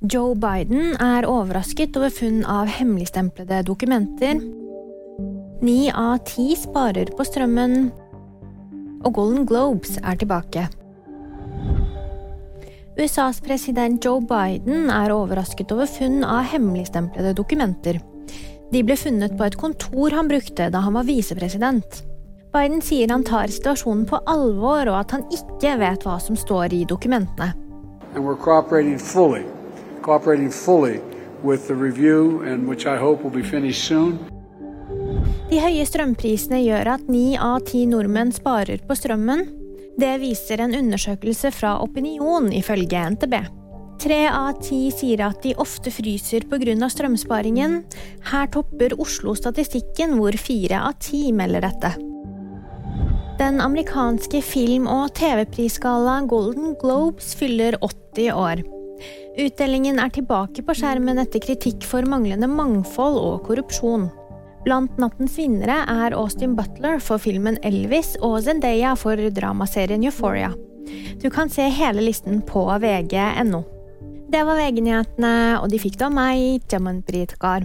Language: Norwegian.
Joe Biden er overrasket over funn av hemmeligstemplede dokumenter. Ni av ti sparer på strømmen. Og Golden Globes er tilbake. USAs president Joe Biden er overrasket over funn av hemmeligstemplede dokumenter. De ble funnet på et kontor han brukte da han var visepresident. Biden sier han tar situasjonen på alvor, og at han ikke vet hva som står i dokumentene. And we're cooperating fully, cooperating fully with the review, and which I hope will be finished soon. De høye strømprisene gjør at ni av ti nordmenn sparer på strømmen. Det viser en undersøkelse fra Opinion, ifølge NTB. Tre av ti sier at de ofte fryser pga. strømsparingen. Her topper Oslo statistikken, hvor fire av ti melder dette. Den amerikanske film- og TV-prisgallaen Golden Globes fyller 80 år. Utdelingen er tilbake på skjermen etter kritikk for manglende mangfold og korrupsjon. Blant nattens vinnere er Austin Butler for filmen Elvis og Zendaya for dramaserien Euphoria. Du kan se hele listen på vg.no. Det var VG-nyhetene, og de fikk det av meg, Jaman Britkar.